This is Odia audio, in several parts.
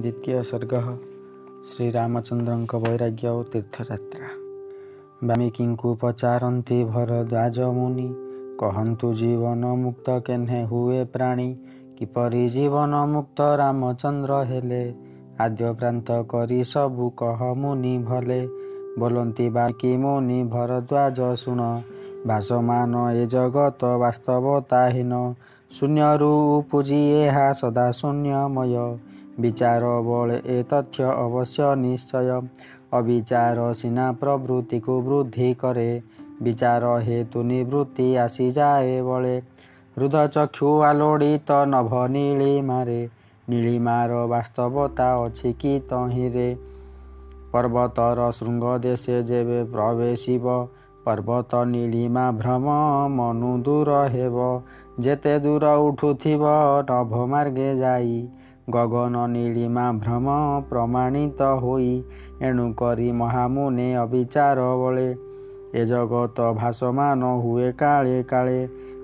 ଦ୍ୱିତୀୟ ସର୍ଗ ଶ୍ରୀରାମଚନ୍ଦ୍ରଙ୍କ ବୈରାଗ୍ୟ ଓ ତୀର୍ଥଯାତ୍ରା ବାଲ୍ମୀକିଙ୍କୁ ପଚାରନ୍ତି ଭରଦ୍ୱାଜ ମୁନି କହନ୍ତୁ ଜୀବନ ମୁକ୍ତ କେହ୍ନେ ହୁଏ ପ୍ରାଣୀ କିପରି ଜୀବନ ମୁକ୍ତ ରାମଚନ୍ଦ୍ର ହେଲେ ଆଦ୍ୟପ୍ରାନ୍ତ କରି ସବୁ କହ ମୁନି ଭଲେ ବୋଲନ୍ତି ବାକି ମୁନି ଭରଦ୍ୱାଜ ଶୁଣ ଭାସମାନ ଏ ଜଗତ ବାସ୍ତବତାହୀନ ଶୂନ୍ୟରୁ ଉପୁଜି ଏହା ସଦା ଶୂନ୍ୟମୟ ବିଚାର ବଳେ ଏ ତଥ୍ୟ ଅବଶ୍ୟ ନିଶ୍ଚୟ ଅବିଚାର ସିନା ପ୍ରବୃତ୍ତିକୁ ବୃଦ୍ଧି କରେ ବିଚାର ହେତୁ ନିବୃତ୍ତି ଆସିଯାଏ ବଳେ ହୃଦ ଚକ୍ଷୁ ଆଲୋଡ଼ିତ ନଭ ନୀଳିମାରେ ନୀଳିମାର ବାସ୍ତବତା ଅଛି କି ତହିଁରେ ପର୍ବତର ଶୃଙ୍ଗ ଦେଶେ ଯେବେ ପ୍ରବେଶିବ ପର୍ବତ ନୀଳିମା ଭ୍ରମ ମନୁ ଦୂର ହେବ ଯେତେ ଦୂର ଉଠୁଥିବ ନଭ ମାର୍ଗେ ଯାଇ ଗଗନ ନୀଳିମା ଭ୍ରମ ପ୍ରମାଣିତ ହୋଇ ଏଣୁ କରି ମହାମୁନେ ଅବିଚାର ବଳେ। ଏ ଜଗତ ଭାସମାନ ହୁଏ କାଳେ କାଳେ।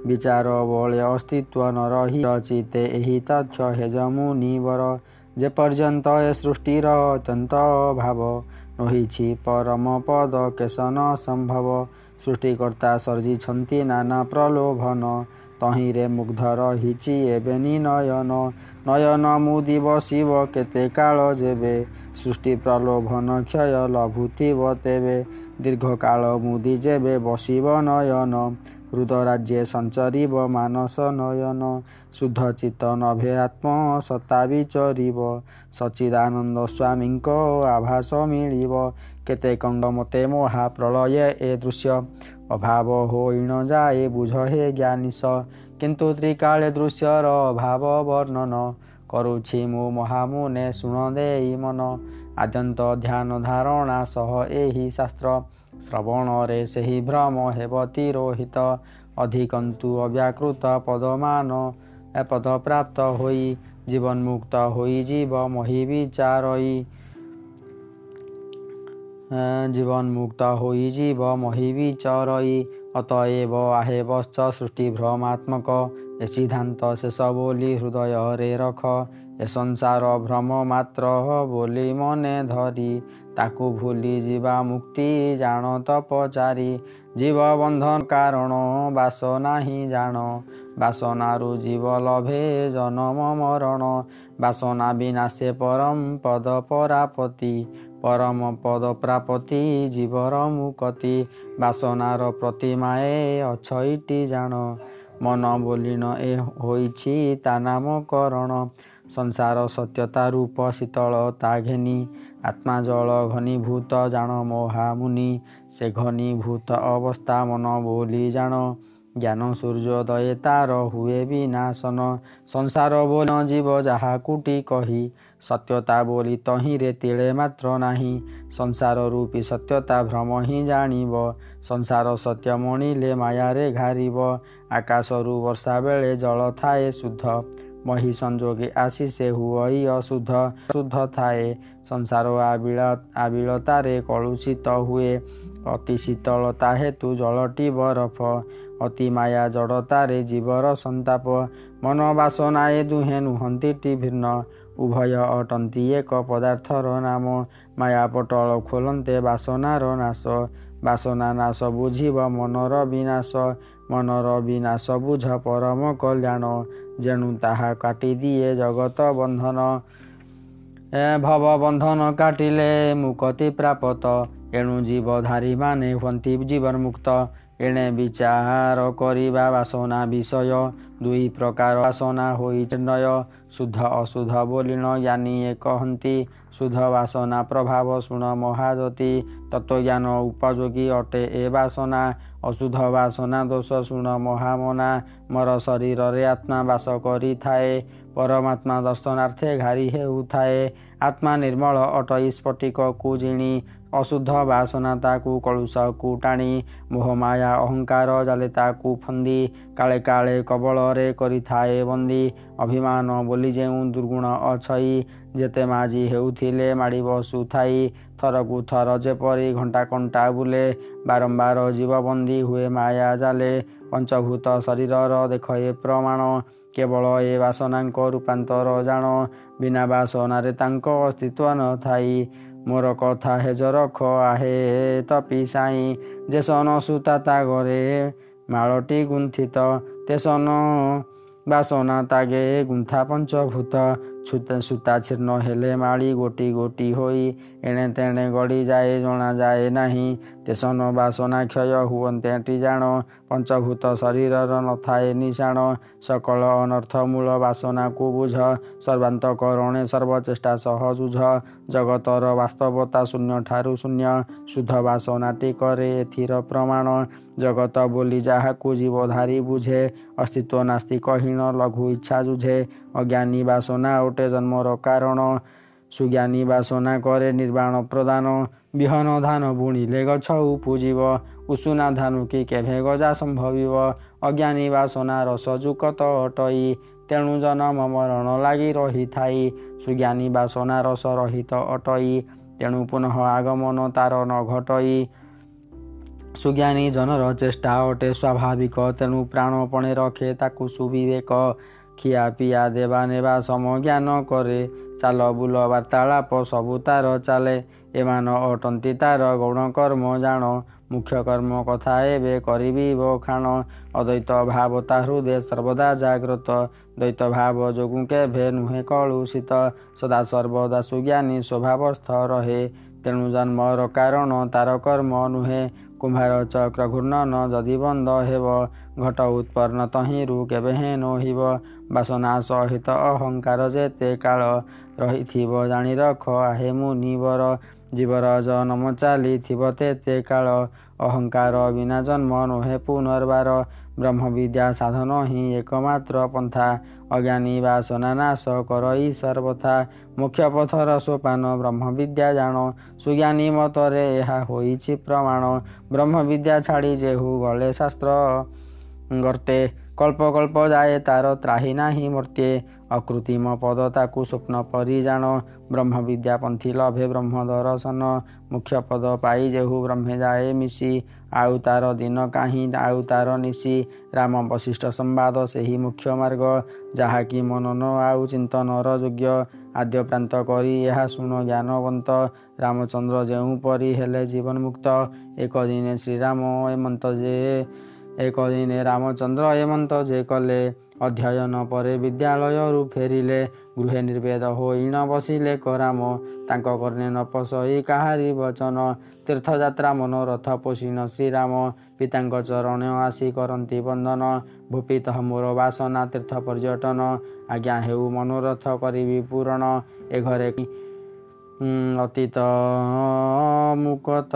ବିଚାର ବଳେ ଅସ୍ତିତ୍ୱ ନ ରହି ରଚିତେ ଏହି ତଥ୍ୟ ହେଜ ମୁନିବର ଯେପର୍ଯ୍ୟନ୍ତ ଏ ସୃଷ୍ଟିର ଅତ୍ୟନ୍ତ ଅଭାବ ରହିଛି ପରମ ପଦ କେଶନ ସମ୍ଭବ। ସୃଷ୍ଟିକର୍ତ୍ତା ସର୍ଜିଛନ୍ତି ନାନା ପ୍ରଲୋଭନ। ତହିଁରେ ମୁଗ୍ଧ ରହିଛି ଏବେ ନୟନ ନୟନ ମୁଦି ବସିବ କେତେ କାଳ ଯେବେ ସୃଷ୍ଟି ପ୍ରଲୋଭନ କ୍ଷୟ ଲଭୁଥିବ ତେବେ। ଦୀର୍ଘକାଳ ମୁଦି ଯେବେ ବସିବ ନୟନ ହୃଦ ରାଜ୍ୟ ସଞ୍ଚରିବ ମାନସ ନୟନ। ଶୁଦ୍ଧ ଚିତ୍ତ ନଭେ ଆତ୍ମ ସତ୍ତା ବିଚରିବ। ସଚିଦାନନ୍ଦ ସ୍ୱାମୀଙ୍କ ଆଭାସ ମିଳିବ। କେତେ କଙ୍ଗ ମତେ ମହାପ୍ରଳୟ ଏ ଦୃଶ୍ୟ। ଅଭାବ ହୋଇଣ ଯାଏ ବୁଝ ହେ ଜ୍ଞାନିସ କିନ୍ତୁ ତ୍ରିକାଳେ ଦୃଶ୍ୟର ଅଭାବ ବର୍ଣ୍ଣନ କରୁଛି ମୁଁ ମହାମୁନେ ଶୁଣ ଦେଇ ମନ। ଆଦ୍ୟନ୍ତ ଧ୍ୟାନ ଧାରଣା ସହ ଏହି ଶାସ୍ତ୍ର ଶ୍ରବଣରେ ସେହି ଭ୍ରମ ହେବ ତିରୋହିତ। ଅଧିକନ୍ତୁ ଅବ୍ୟାକୃତ ପଦମାନ ଏପଦ ପ୍ରାପ୍ତ ହୋଇ ଜୀବନ୍ମୁକ୍ତ ହୋଇଯିବ ମହି ବିଚାରଇ ଜୀବନ୍ମୁକ୍ତ ହୋଇଯିବ ମହି ବିଚରଇ ଅତଏବ ଆହେବଶ୍ଚ ସୃଷ୍ଟି ଭ୍ରମାତ୍ମକ ଏ ସିଦ୍ଧାନ୍ତ ଶେଷ ବୋଲି ହୃଦୟରେ ରଖ ଏ ସଂସାର ଭ୍ରମ ମାତ୍ର ବୋଲି ମନେ ଧରି ତାକୁ ଭୁଲି ଯିବା ମୁକ୍ତି ଜାଣ ତପଚାରି ଜୀବ ବନ୍ଧନ କାରଣ ବାସନା ହିଁ ଜାଣ ବାସନାରୁ ଜୀବ ଲଭେ ଜନମ ମରଣ ବାସନା ବିନାଶେ ପରମ ପଦ ପରାପତି ପରମ ପଦ ପ୍ରାପତି ଜୀବର ମୁକତି ବାସନାର ପ୍ରତିମାଏ ଅଛଇଟି ଜାଣ। ମନ ବୋଲିନ ଏ ହୋଇଛି ତା ନାମକରଣ ସଂସାର ସତ୍ୟତା ରୂପ ଶୀତଳତା ଘେନି। ଆତ୍ମା ଜଳ ଘନୀଭୂତ ଜାଣ ମହାମୁନି। ସେ ଘନୀଭୂତ ଅବସ୍ଥା ମନ ବୋଲି ଜାଣ। ଜ୍ଞାନ ସୂର୍ଯ୍ୟୋଦୟ ତାର ହୁଏ ବିନାଶନ। ସଂସାର ବୋଲ ଜୀବ ଯାହା କୁଟି କହି ସତ୍ୟତା ବୋଲି ତହିଁରେ ତିଳେ ମାତ୍ର ନାହିଁ। ସଂସାର ରୂପୀ ସତ୍ୟତା ଭ୍ରମ ହିଁ ଜାଣିବ। ସଂସାର ସତ୍ୟ ମଣିଲେ ମାୟାରେ ଘାରିବ। ଆକାଶରୁ ବର୍ଷା ବେଳେ ଜଳ ଥାଏ ଶୁଦ୍ଧ। ମହି ସଂଯୋଗୀ ଆସି ସେ ହୁଅଇ ଅଶୁଦ୍ଧ। ଶୁଦ୍ଧ ଥାଏ। ସଂସାର ଆବିଳ ଆବିଳତାରେ କଳୁଷିତ ହୁଏ। ଅତି ଶୀତଳତା ହେତୁ ଜଳଟି ବରଫ। ଅତି ମାୟା ଜଡ଼ତାରେ ଜୀବର ସନ୍ତାପ। ମନ ବାସନା ଏ ଦୁହେଁ ନୁହନ୍ତିଟି ଭିନ୍ନ। ଉଭୟ ଅଟନ୍ତି ଏକ ପଦାର୍ଥର ନାମ। ମାୟା ପଟଳ ଖୋଲନ୍ତେ ବାସନାର ନାଶ। ବାସନା ନାଶ ବୁଝିବ ମନର ବିନାଶ। ମନର ବିନାଶ ବୁଝ ପରମ କଲ୍ୟାଣ। ଯେଣୁ ତାହା କାଟିଦିଏ ଜଗତ ବନ୍ଧନ। ଏ ଭବ ବନ୍ଧନ କାଟିଲେ ମୁକତି ପ୍ରାପତ। ଏଣୁ ଜୀବଧାରୀମାନେ ହୁଅନ୍ତି ଜୀବନ ମୁକ୍ତ ଏଣେ ବିଚାର କରିବା ବାସନା ବିଷୟ। ଦୁଇ ପ୍ରକାର ବାସନା ହୋଇ ଚିନ୍ମୟ ଶୁଦ୍ଧ ଅଶୁଦ୍ଧ ବୋଲିଣ ଜ୍ଞାନୀ କହନ୍ତି। ଶୁଦ୍ଧ ବାସନା ପ୍ରଭାବ ଶୁଣ ମହାଜ୍ୟୋତି ତତ୍ତ୍ୱଜ୍ଞାନ ଉପଯୋଗୀ ଅଟେ ଏ ବାସନା। ଅଶୁଦ୍ଧ ବାସନା ଦୋଷ ଶୁଣ ମହାମନା। ମର ଶରୀରରେ ଆତ୍ମା ବାସ କରିଥାଏ। ପରମାତ୍ମା ଦର୍ଶନାର୍ଥେ ଘାରି ହେଉଥାଏ। ଆତ୍ମା ନିର୍ମଳ ଅଟଇ ସ୍ଫଟିକକୁ ଜିଣି ଅଶୁଦ୍ଧ ବାସନା ତାକୁ କଳୁଷକୁ ଟାଣି ମୋହମାୟା ଅହଙ୍କାର ଜାଲେ ତାକୁ ଫନ୍ଦି କାଳେ କାଳେ କବଳରେ କରିଥାଏ ବନ୍ଦୀ ଅଭିମାନ ବୋଲି ଯେଉଁ ଦୁର୍ଗୁଣ ଅଛଇ ଯେତେ ମାଜି ହେଉଥିଲେ ମାଡ଼ି ବସୁଥାଇ ଥରକୁ ଥର ଯେପରି ଘଣ୍ଟା କଣ୍ଟା ବୁଲେ ବାରମ୍ବାର ଜୀବବନ୍ଦୀ ହୁଏ ମାୟା ଜାଲେ। ପଞ୍ଚଭୂତ ଶରୀରର ଦେଖ ଏ ପ୍ରମାଣ କେବଳ ଏ ବାସନାଙ୍କ ରୂପାନ୍ତର ଜାଣ। ବିନା ବାସନାରେ ତାଙ୍କ ଅସ୍ତିତ୍ୱ ନଥାଇ। ମୋର କଥା ହେଜ ରଖ ଆହେ ତପି ସାଇଁ ଯେସନ ସୂତା ତା ଘରେ ମାଳଟି ଗୁନ୍ଥିତ ତେସନ ବାସନା ତାଗେ ଗୁନ୍ଥା ପଞ୍ଚଭୂତ ସୂତା ଛିନ୍ନ ହେଲେ ମାଳି ଗୋଟି ଗୋଟି ହୋଇ ଏଣେ ତେଣେ ଗଡ଼ିଯାଏ ଜଣାଯାଏ ନାହିଁ ତେସନ ବାସନା କ୍ଷୟ ହୁଅନ୍ତେଟି ଜାଣ ପଞ୍ଚଭୂତ ଶରୀରର ନଥାଏ ନିଶାଣ ସକଳ ଅନର୍ଥ ମୂଳ ବାସନାକୁ ବୁଝ। ସର୍ବାନ୍ତକରଣେ ସର୍ବଚେଷ୍ଟା ସହ ଯୁଝ ଜଗତର ବାସ୍ତବତା ଶୂନ୍ୟ ଠାରୁ ଶୂନ୍ୟ। ଶୁଦ୍ଧ ବାସନାଟି କରେ ଏଥିର ପ୍ରମାଣ। ଜଗତ ବୋଲି ଯାହାକୁ ଜୀବଧାରୀ ବୁଝେ ଅସ୍ତିତ୍ୱ ନାସ୍ତିକ ହୀନ ଲଘୁ ଇଚ୍ଛା ଯୁଝେ ଅଜ୍ଞାନୀ ବାସନା ଗୋଟେ ଜନ୍ମର କାରଣ। ସୁଜ୍ଞାନୀ ବାସନା କରେ ନିର୍ବାଣ ପ୍ରଦାନ ବିହନ ଧାନ ବୁଣିଲେ ଗଛ ଉପୁଜିବ ଉଷୁନା ଧାନୁ କି କେଭେ ଗଜା ସମ୍ଭବିବ ଅଜ୍ଞାନୀ ବାସନା ରସ ଯୁକତ ଅଟଇ ତେଣୁ ଜନମ ମରଣ ଲାଗି ରହିଥାଇ ସୁଜ୍ଞାନୀ ବାସନା ରସ ରହିତ ଅଟଇ ତେଣୁ ପୁନଃ ଆଗମନ ତାର ନ ଘଟଇ ସୁଜ୍ଞାନୀ ଜନର ଚେଷ୍ଟା ଅଟେ ସ୍ୱାଭାବିକ ତେଣୁ ପ୍ରାଣପଣେ ରଖେ ତାକୁ ସୁବିବେକ ଖିଆ ପିଆ ଦେବା ନେବା ସମଜ୍ଞାନ କରେ ଚାଲ ବୁଲ ବାର୍ତ୍ତାଳାପ ସବୁ ତାର ଚାଲେ ଏମାନ ଅଟନ୍ତି ତାର ଗୌଣ କର୍ମ ଜାଣ ମୁଖ୍ୟ କର୍ମ କଥା ଏବେ କରିବି ବଖାଣ ଅଦ୍ୱୈତ ଭାବ ତା ହୃଦୟ ସର୍ବଦା ଜାଗ୍ରତ ଦ୍ୱୈତ ଭାବ ଯୋଗୁଁ କେଭେ ନୁହେଁ କଳୁଷିତ ସଦା ସର୍ବଦା ସୁଜ୍ଞାନୀ ସ୍ୱଭାବସ୍ଥ ରହେ ତେଣୁ ଜନ୍ମର କାରଣ ତାର କର୍ମ ନୁହେଁ କୁମ୍ଭାର ଚକ୍ର ଘୂର୍ଣ୍ଣନ ଯଦି ବନ୍ଦ ହେବ ଘଟ ଉତ୍ପନ୍ନ ତହିଁରୁ କେବେ ହେଁ ନହିବ। ବାସନା ସହିତ ଅହଙ୍କାର ଯେତେ କାଳ ରହିଥିବ ଜାଣି ରଖ ଆହେ ମୁନିବର ଜୀବର ଜନମ ଚାଲିଥିବ ତେତେ କାଳ। ଅହଙ୍କାର ବିନା ଜନ୍ମ ନୁହେଁ ପୁନର୍ବାର। ବ୍ରହ୍ମବିଦ୍ୟା ସାଧନ ହିଁ ଏକମାତ୍ର ପନ୍ଥା। ଅଜ୍ଞାନୀ ବାସନା ନାଶ କରଇ ସର୍ବଥା। ମୁଖ୍ୟ ପଥର ସୋପାନ ବ୍ରହ୍ମବିଦ୍ୟା ଜାଣ। ସୁଜ୍ଞାନୀ ମତରେ ଏହା ହୋଇଛି ପ୍ରମାଣ। ବ୍ରହ୍ମବିଦ୍ୟା ଛାଡ଼ି ଯେହୁ ଗଲେ ଶାସ୍ତ୍ର। ଗର୍ତ୍ତେ। କଳ୍ପ କଳ୍ପ ଯାଏ ତାର ତ୍ରାହି ନାହିଁ ମର୍ତ୍ତେ। ଅକୃତ୍ରିମ ପଦ ତାକୁ ସ୍ୱପ୍ନ ପରି ଜାଣ ବ୍ରହ୍ମବିଦ୍ୟା ପନ୍ଥୀ ଲଭେ ବ୍ରହ୍ମ ଦର୍ଶନ ମୁଖ୍ୟ ପଦ ପାଇ ଯେହୁ ବ୍ରହ୍ମେ ଯାଏ ମିଶି ଆଉ ତାର ଦିନ କାହିଁ ଆଉ ତାର ନିଶି ରାମ ବଶିଷ୍ଠ ସମ୍ବାଦ ସେହି ମୁଖ୍ୟ ମାର୍ଗ ଯାହାକି ମନନ ଆଉ ଚିନ୍ତନର ଯୋଗ୍ୟ ଆଦ୍ୟ ପ୍ରାନ୍ତ କରି ଏହା ଶୁଣ ଜ୍ଞାନବନ୍ତ। ରାମଚନ୍ଦ୍ର ଯେଉଁ ପରି ହେଲେ ଜୀବନ ମୁକ୍ତ ଏକ ଦିନେ ଶ୍ରୀରାମ ଏମନ୍ତ ଯେ ଏକ ଦିନେ ରାମଚନ୍ଦ୍ର ଏମନ୍ତ ଯେ କଲେ। ଅଧ୍ୟୟନ ପରେ ବିଦ୍ୟାଳୟରୁ ଫେରିଲେ ଗୃହେ ନିର୍ବେଦ ହୋଇ ନ ବସିଲେ କରାମ। ତାଙ୍କ କର୍ଣ୍ଣେ ନ ପଶଇ କାହାରି ବଚନ। ତୀର୍ଥଯାତ୍ରା ମନୋରଥ ପୋଷିଣ ଶ୍ରୀରାମ। ପିତାଙ୍କ ଚରଣ ଆସି କରନ୍ତି ବନ୍ଦନ ଭୂପିତ ମୋର ବାସନା ତୀର୍ଥ ପର୍ଯ୍ୟଟନ। ଆଜ୍ଞା ହେଉ ମନୋରଥ କରିବି ପୂରଣ। ଏ ଘରେ ଅତୀତ ମୁକତ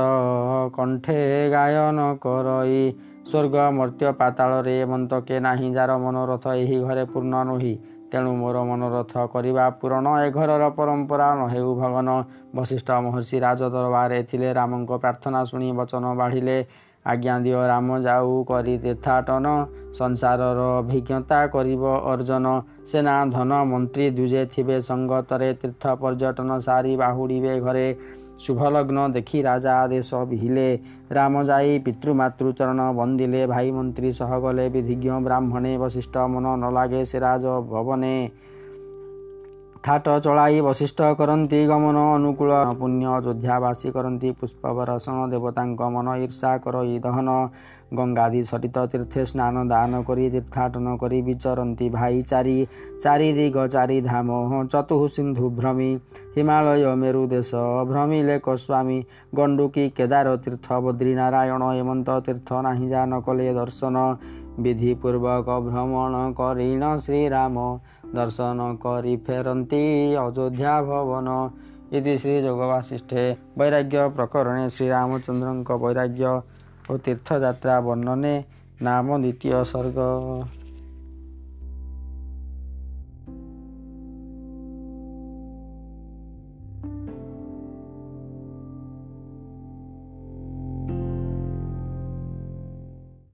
କଣ୍ଠେ ଗାୟନ କରଇ ସ୍ୱର୍ଗ ମର୍ତ୍ତ୍ୟ ପାତାଳରେ ମନ୍ତକେ ନାହିଁ ଯାର ମନୋରଥ ଏହି ଘରେ ପୂର୍ଣ୍ଣ ନୁହେଁ। ତେଣୁ ମୋର ମନୋରଥ କରିବା ପୂରଣ ଏ ଘରର ପରମ୍ପରା ନ ହେଉ ଭଗନ ବଶିଷ୍ଠ ମହର୍ଷି ରାଜ ଦରବାରରେ ଥିଲେ ରାମଙ୍କ ପ୍ରାର୍ଥନା ଶୁଣି ବଚନ ବାଢ଼ିଲେ। ଆଜ୍ଞା ଦିଅ ରାମ ଯାଉ କରି ତୀର୍ଥାଟନ ସଂସାରର ଅଭିଜ୍ଞତା କରିବ ଅର୍ଜନ। ସେନା ଧନ ମନ୍ତ୍ରୀ ଦୁଜେ ଥିବେ ସଙ୍ଗତରେ ତୀର୍ଥ ପର୍ଯ୍ୟଟନ ସାରି ବାହୁଡ଼ିବେ ଘରେ। ଶୁଭଲଗ୍ନ ଦେଖି ରାଜା ଆଦେଶ ବିହିଲେ। ରାମ ଯାଇ ପିତୃମାତୃଚରଣ ବନ୍ଦିଲେ। ଭାଇ ମନ୍ତ୍ରୀ ସହ ଗଲେ ବିଧିଜ୍ଞ ବ୍ରାହ୍ମଣେ ବଶିଷ୍ଠ ମନ ନ ଲାଗେ ସେ ରାଜ ଭବନେ ଥାଟ ଚଳାଇ ବଶିଷ୍ଠ କରନ୍ତି ଗମନ ଅନୁକୂଳ ପୁଣ୍ୟ ଅଯୋଧ୍ୟାବାସୀ କରନ୍ତି ପୁଷ୍ପ ବରଷଣ ଦେବତାଙ୍କ ମନ ଈର୍ଷା କରଇ ଦହନ। ଗଙ୍ଗାଦି ସରିତ ତୀର୍ଥେ ସ୍ନାନ ଦାନ କରି ତୀର୍ଥାଟନ କରି ବିଚରନ୍ତି ଭାଇ ଚାରି ଦିଗ ଚାରି ଧାମ ଚତୁଃ ସିନ୍ଧୁ ଭ୍ରମି। ହିମାଳୟ ମେରୁ ଦେଶ ଭ୍ରମିଲେ ସ୍ୱାମୀ। ଗଣ୍ଡୁକି କେଦାର ତୀର୍ଥ ବଦ୍ରୀ ନାରାୟଣ ହେମନ୍ତ ତୀର୍ଥ ନାହିଁ ଯା ନ କଲେ ଦର୍ଶନ। ବିଧିପୂର୍ବକ ଭ୍ରମଣ କରିଣ ଶ୍ରୀରାମ। ଦର୍ଶନ କରି ଫେରନ୍ତି ଅଯୋଧ୍ୟା ଭବନ। ଇତି ଶ୍ରୀ ଯୋଗ ବାସିଷ୍ଠେ ବୈରାଗ୍ୟ ପ୍ରକରଣେ ଶ୍ରୀରାମଚନ୍ଦ୍ରଙ୍କ ବୈରାଗ୍ୟ ଓ ତୀର୍ଥଯାତ୍ରା ବର୍ଣ୍ଣନେ ନାମ ଦ୍ୱିତୀୟ ସର୍ଗ।